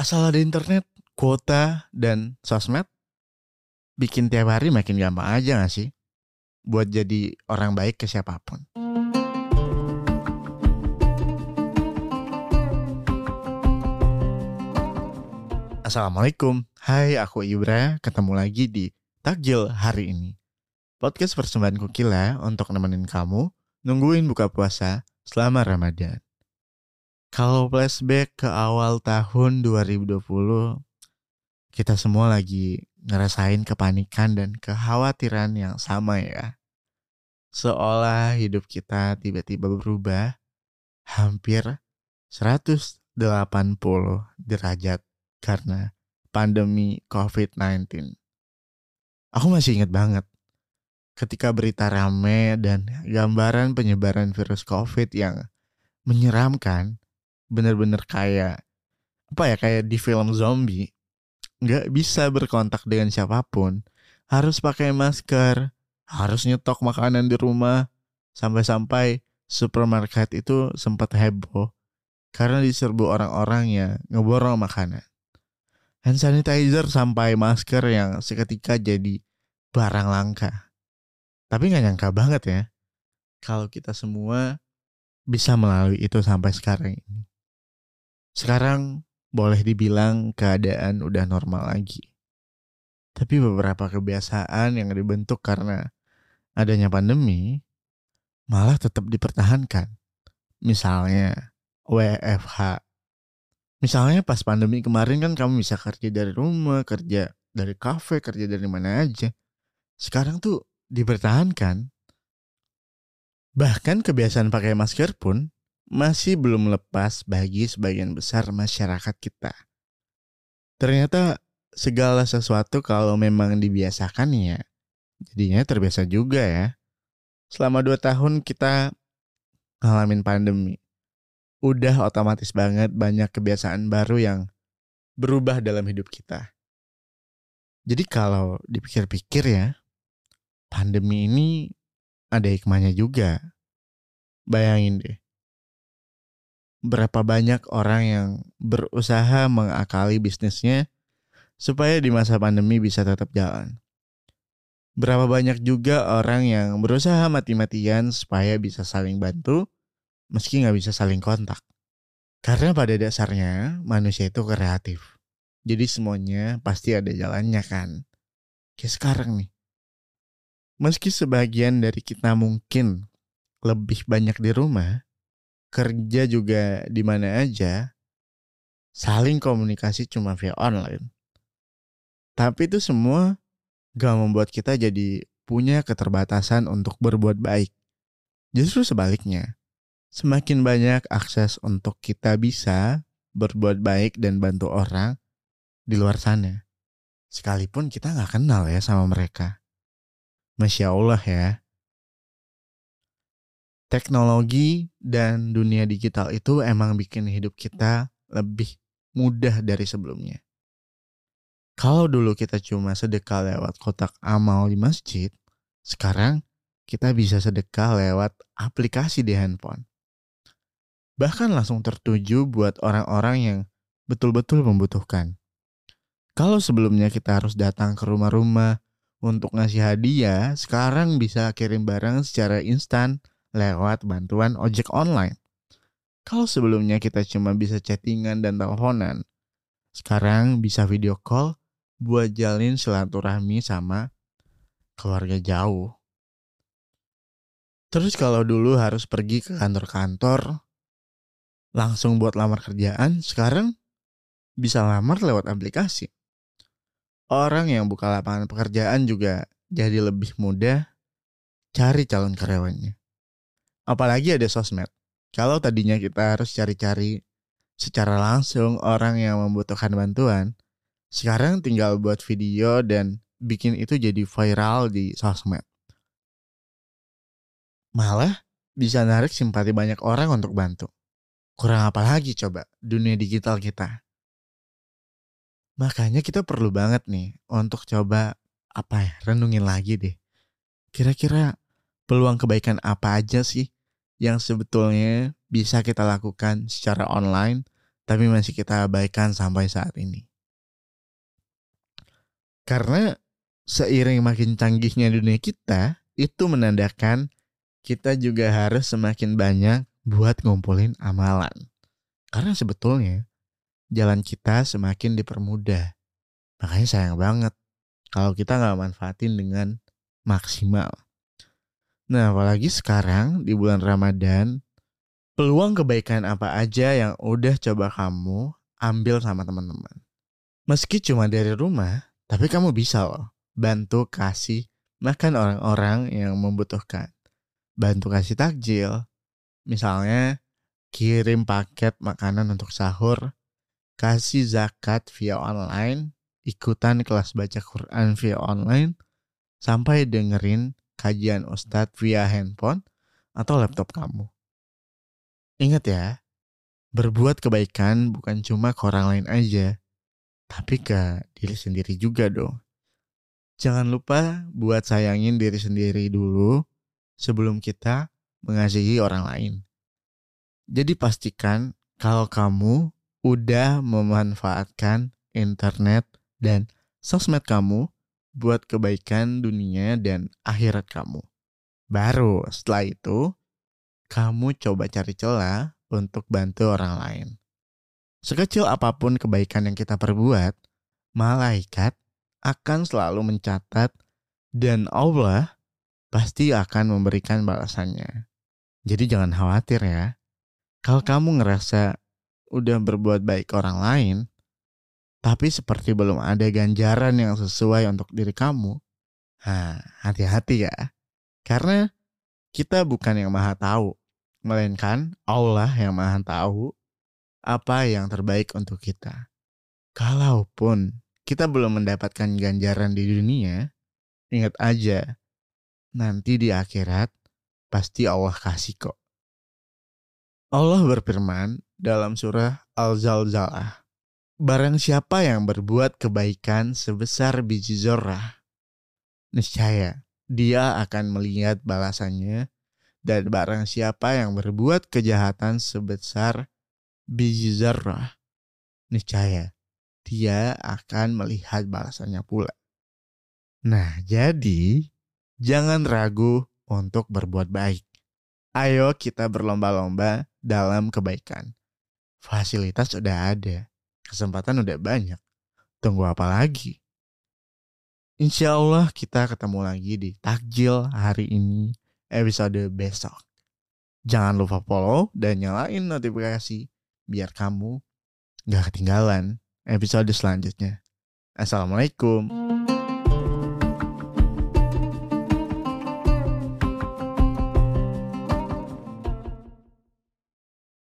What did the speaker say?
Asal ada internet, kuota, dan sosmed, bikin tiap hari makin gampang aja gak sih? Buat jadi orang baik ke siapa pun. Assalamualaikum, hai aku Ibra, ketemu lagi di Takjil hari ini. Podcast persembahan Kukila untuk nemenin kamu nungguin buka puasa selama Ramadan. Kalau flashback ke awal tahun 2020, kita semua lagi ngerasain kepanikan dan kekhawatiran yang sama ya. Seolah hidup kita tiba-tiba berubah hampir 180 derajat karena pandemi COVID-19. Aku masih ingat banget ketika berita rame dan gambaran penyebaran virus COVID yang menyeramkan bener-bener kayak apa ya kayak di film zombie nggak bisa berkontak dengan siapa pun. Harus pakai masker harus nyetok makanan di rumah. Sampai-sampai supermarket itu sempat heboh karena diserbu orang-orang yang ngeborong makanan. Hand sanitizer sampai masker yang seketika jadi barang langka. Tapi nggak nyangka banget ya kalau kita semua bisa melalui itu sampai sekarang ini sekarang boleh dibilang keadaan udah normal lagi. Tapi beberapa kebiasaan yang dibentuk karena adanya pandemi malah tetap dipertahankan. Misalnya WFH. Misalnya pas pandemi kemarin kan kamu bisa kerja dari rumah, kerja dari kafe, kerja dari mana aja. Sekarang tuh dipertahankan. Bahkan kebiasaan pakai masker pun masih belum lepas bagi sebagian besar masyarakat kita. Ternyata segala sesuatu kalau memang dibiasakan ya, jadinya terbiasa juga ya. Selama dua tahun kita ngalamin pandemi. Udah otomatis banget banyak kebiasaan baru yang berubah dalam hidup kita. Jadi kalau dipikir-pikir ya, pandemi ini ada hikmahnya juga. Bayangin deh, berapa banyak orang yang berusaha mengakali bisnisnya supaya di masa pandemi bisa tetap jalan. Berapa banyak juga orang yang berusaha mati-matian supaya bisa saling bantu meski nggak bisa saling kontak. Karena pada dasarnya manusia itu kreatif. Jadi semuanya pasti ada jalannya kan. Kayak sekarang nih. Meski sebagian dari kita mungkin lebih banyak di rumah, kerja juga di mana aja, saling komunikasi cuma via online. Tapi itu semua gak membuat kita jadi punya keterbatasan untuk berbuat baik. Justru sebaliknya, semakin banyak akses untuk kita bisa berbuat baik dan bantu orang di luar sana. Sekalipun kita gak kenal ya sama mereka. Masya Allah ya, teknologi dan dunia digital itu emang bikin hidup kita lebih mudah dari sebelumnya. Kalau dulu kita cuma sedekah lewat kotak amal di masjid, sekarang kita bisa sedekah lewat aplikasi di handphone. Bahkan langsung tertuju buat orang-orang yang betul-betul membutuhkan. Kalau sebelumnya kita harus datang ke rumah-rumah untuk ngasih hadiah, sekarang bisa kirim barang secara instan lewat bantuan ojek online. Kalau sebelumnya kita cuma bisa chattingan dan teleponan, sekarang bisa video call buat jalin silaturahmi sama keluarga jauh. Terus kalau dulu harus pergi ke kantor-kantor, langsung buat lamar kerjaan, sekarang bisa lamar lewat aplikasi. Orang yang buka lapangan pekerjaan juga jadi lebih mudah cari calon karyawannya. Apalagi ada sosmed. Kalau tadinya kita harus cari-cari secara langsung orang yang membutuhkan bantuan, sekarang tinggal buat video dan bikin itu jadi viral di sosmed. Malah bisa narik simpati banyak orang untuk bantu. Kurang apa lagi coba dunia digital kita. Makanya kita perlu banget nih untuk coba apa ya, renungin lagi deh. Kira-kira peluang kebaikan apa aja sih yang sebetulnya bisa kita lakukan secara online tapi masih kita abaikan sampai saat ini. Karena seiring makin canggihnya dunia kita, itu menandakan kita juga harus semakin banyak buat ngumpulin amalan. Karena sebetulnya jalan kita semakin dipermudah. Makanya sayang banget kalau kita nggak manfaatin dengan maksimal. Nah, apalagi sekarang di bulan Ramadan, peluang kebaikan apa aja yang udah coba kamu ambil sama teman-teman. Meski cuma dari rumah, tapi kamu bisa loh bantu kasih makan orang-orang yang membutuhkan. Bantu kasih takjil. Misalnya kirim paket makanan untuk sahur, kasih zakat via online, ikutan kelas baca Quran via online, sampai dengerin kajian Ustadz via handphone atau laptop kamu. Ingat ya, berbuat kebaikan bukan cuma ke orang lain aja, tapi ke diri sendiri juga dong. Jangan lupa buat sayangin diri sendiri dulu sebelum kita mengasihi orang lain. Jadi pastikan kalau kamu udah memanfaatkan internet dan sosmed kamu buat kebaikan dunia dan akhirat kamu. Baru setelah itu, kamu coba cari celah untuk bantu orang lain. Sekecil apa pun kebaikan yang kita perbuat, malaikat akan selalu mencatat dan Allah pasti akan memberikan balasannya. Jadi jangan khawatir ya. Kalau kamu ngerasa udah berbuat baik orang lain, tapi seperti belum ada ganjaran yang sesuai untuk diri kamu. Nah, hati-hati ya. Karena kita bukan yang maha tahu, melainkan Allah yang maha tahu apa yang terbaik untuk kita. Kalaupun kita belum mendapatkan ganjaran di dunia, ingat aja, nanti di akhirat pasti Allah kasih kok. Allah berfirman dalam surah Al-Zalzalah Barang siapa yang berbuat kebaikan sebesar biji zorah, niscaya dia akan melihat balasannya. Dan barang siapa yang berbuat kejahatan sebesar biji zarah, niscaya dia akan melihat balasannya pula. Nah, jadi jangan ragu untuk berbuat baik. Ayo kita berlomba-lomba dalam kebaikan. Fasilitas sudah ada Kesempatan udah banyak. Tunggu apa lagi? Insya Allah kita ketemu lagi di takjil hari ini episode besok. Jangan lupa follow dan nyalain notifikasi biar kamu gak ketinggalan episode selanjutnya. Assalamualaikum.